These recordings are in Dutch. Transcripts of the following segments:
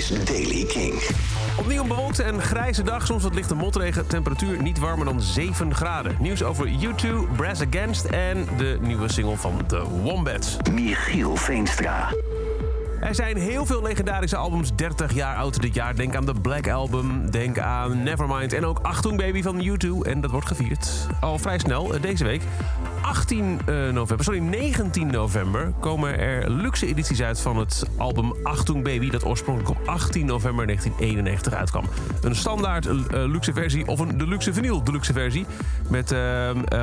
is Daily King. Opnieuw een bewolkte en grijze dag, soms wat lichte motregen. Temperatuur niet warmer dan 7 graden. Nieuws over U2, Brass Against en de nieuwe single van The Wombats. Michiel Veenstra. Er zijn heel veel legendarische albums 30 jaar oud dit jaar. Denk aan de Black Album, denk aan Nevermind en ook Achtung Baby van U2. En dat wordt gevierd al vrij snel eh, deze week. 18 eh, november, sorry, 19 november komen er luxe edities uit van het album Achtung Baby... dat oorspronkelijk op 18 november 1991 uitkwam. Een standaard eh, luxe versie of een deluxe vinyl deluxe versie... met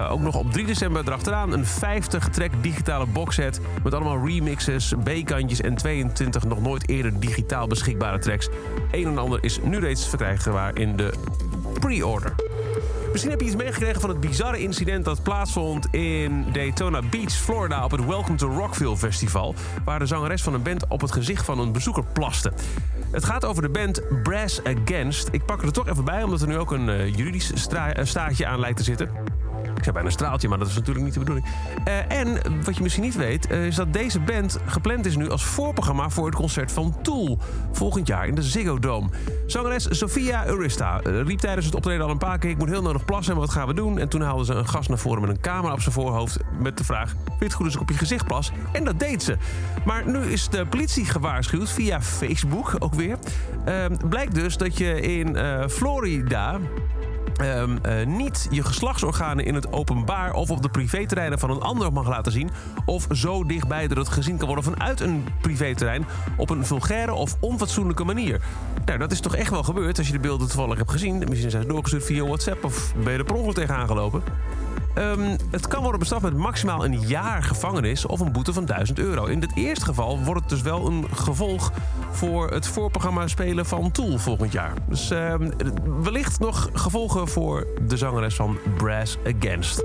ook nog op 3 december erachteraan een 50-track digitale boxset... met allemaal remixes, B-kantjes en 22 nog nooit eerder digitaal beschikbare tracks. Een en ander is nu reeds verkrijgbaar in de pre-order. Misschien heb je iets meegekregen van het bizarre incident dat plaatsvond in Daytona Beach, Florida, op het Welcome to Rockville Festival, waar de zangeres van een band op het gezicht van een bezoeker plaste. Het gaat over de band Brass Against. Ik pak er toch even bij, omdat er nu ook een eh, juridisch eh, staartje aan lijkt te zitten. Ik zei bijna straaltje, maar dat is natuurlijk niet de bedoeling. Eh, en wat je misschien niet weet, eh, is dat deze band gepland is nu als voorprogramma voor het concert van Tool. Volgend jaar in de Ziggo Dome. Zangeres Sofia Urista eh, riep tijdens het optreden al een paar keer... ik moet heel nodig plassen en wat gaan we doen? En toen haalde ze een gast naar voren met een camera op zijn voorhoofd... met de vraag, vind het goed als ik op je gezicht plas? En dat deed ze. Maar nu is de politie gewaarschuwd via Facebook ook weer. Ehm, blijkt dus dat je in Florida ehm, eh, niet je geslachtsorganen in het openbaar of op de privéterreinen van een ander mag laten zien. Of zo dichtbij dat het gezien kan worden vanuit een privéterrein op een vulgaire of onfatsoenlijke manier. Nou, dat is toch echt wel gebeurd als je de beelden toevallig hebt gezien. Misschien zijn ze doorgestuurd via WhatsApp of ben je er per ongeluk tegenaan gelopen. Ehm, het kan worden bestraft met maximaal een jaar gevangenis of een boete van 1000 euro. In dit eerste geval wordt het dus wel een gevolg voor het voorprogramma spelen van Tool volgend jaar. Dus ehm, wellicht nog gevolgen voor de zangeres van Brass Against.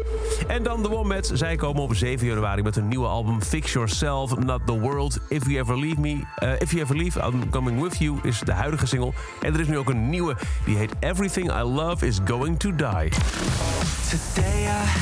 En dan de Wombats. Zij komen op 7 januari met hun nieuwe album Fix Yourself, Not the World. If You Ever Leave Me, eh, If You Ever Leave, I'm Coming With You is de huidige single. En er is nu ook een nieuwe, die heet Everything I Love Is Going To Die. Today I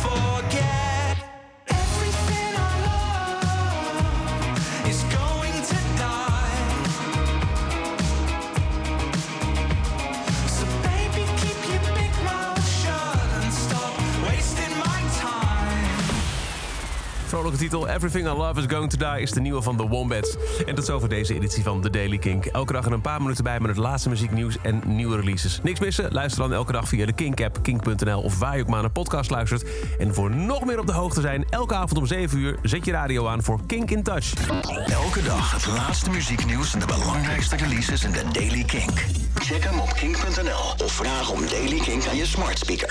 Vrolijke titel Everything I Love Is Going To Die is de nieuwe van The Wombats. En tot zover deze editie van The Daily Kink. Elke dag er een paar minuten bij met het laatste muzieknieuws en nieuwe releases. Niks missen? Luister dan elke dag via de Kink-app, kink.nl of waar je ook maar een podcast luistert. En voor nog meer op de hoogte zijn, elke avond om 7 uur zet je radio aan voor Kink in Touch. Elke dag het laatste muzieknieuws en de belangrijkste releases in de Daily Kink. Check hem op kink.nl of vraag om Daily Kink aan je smart speaker.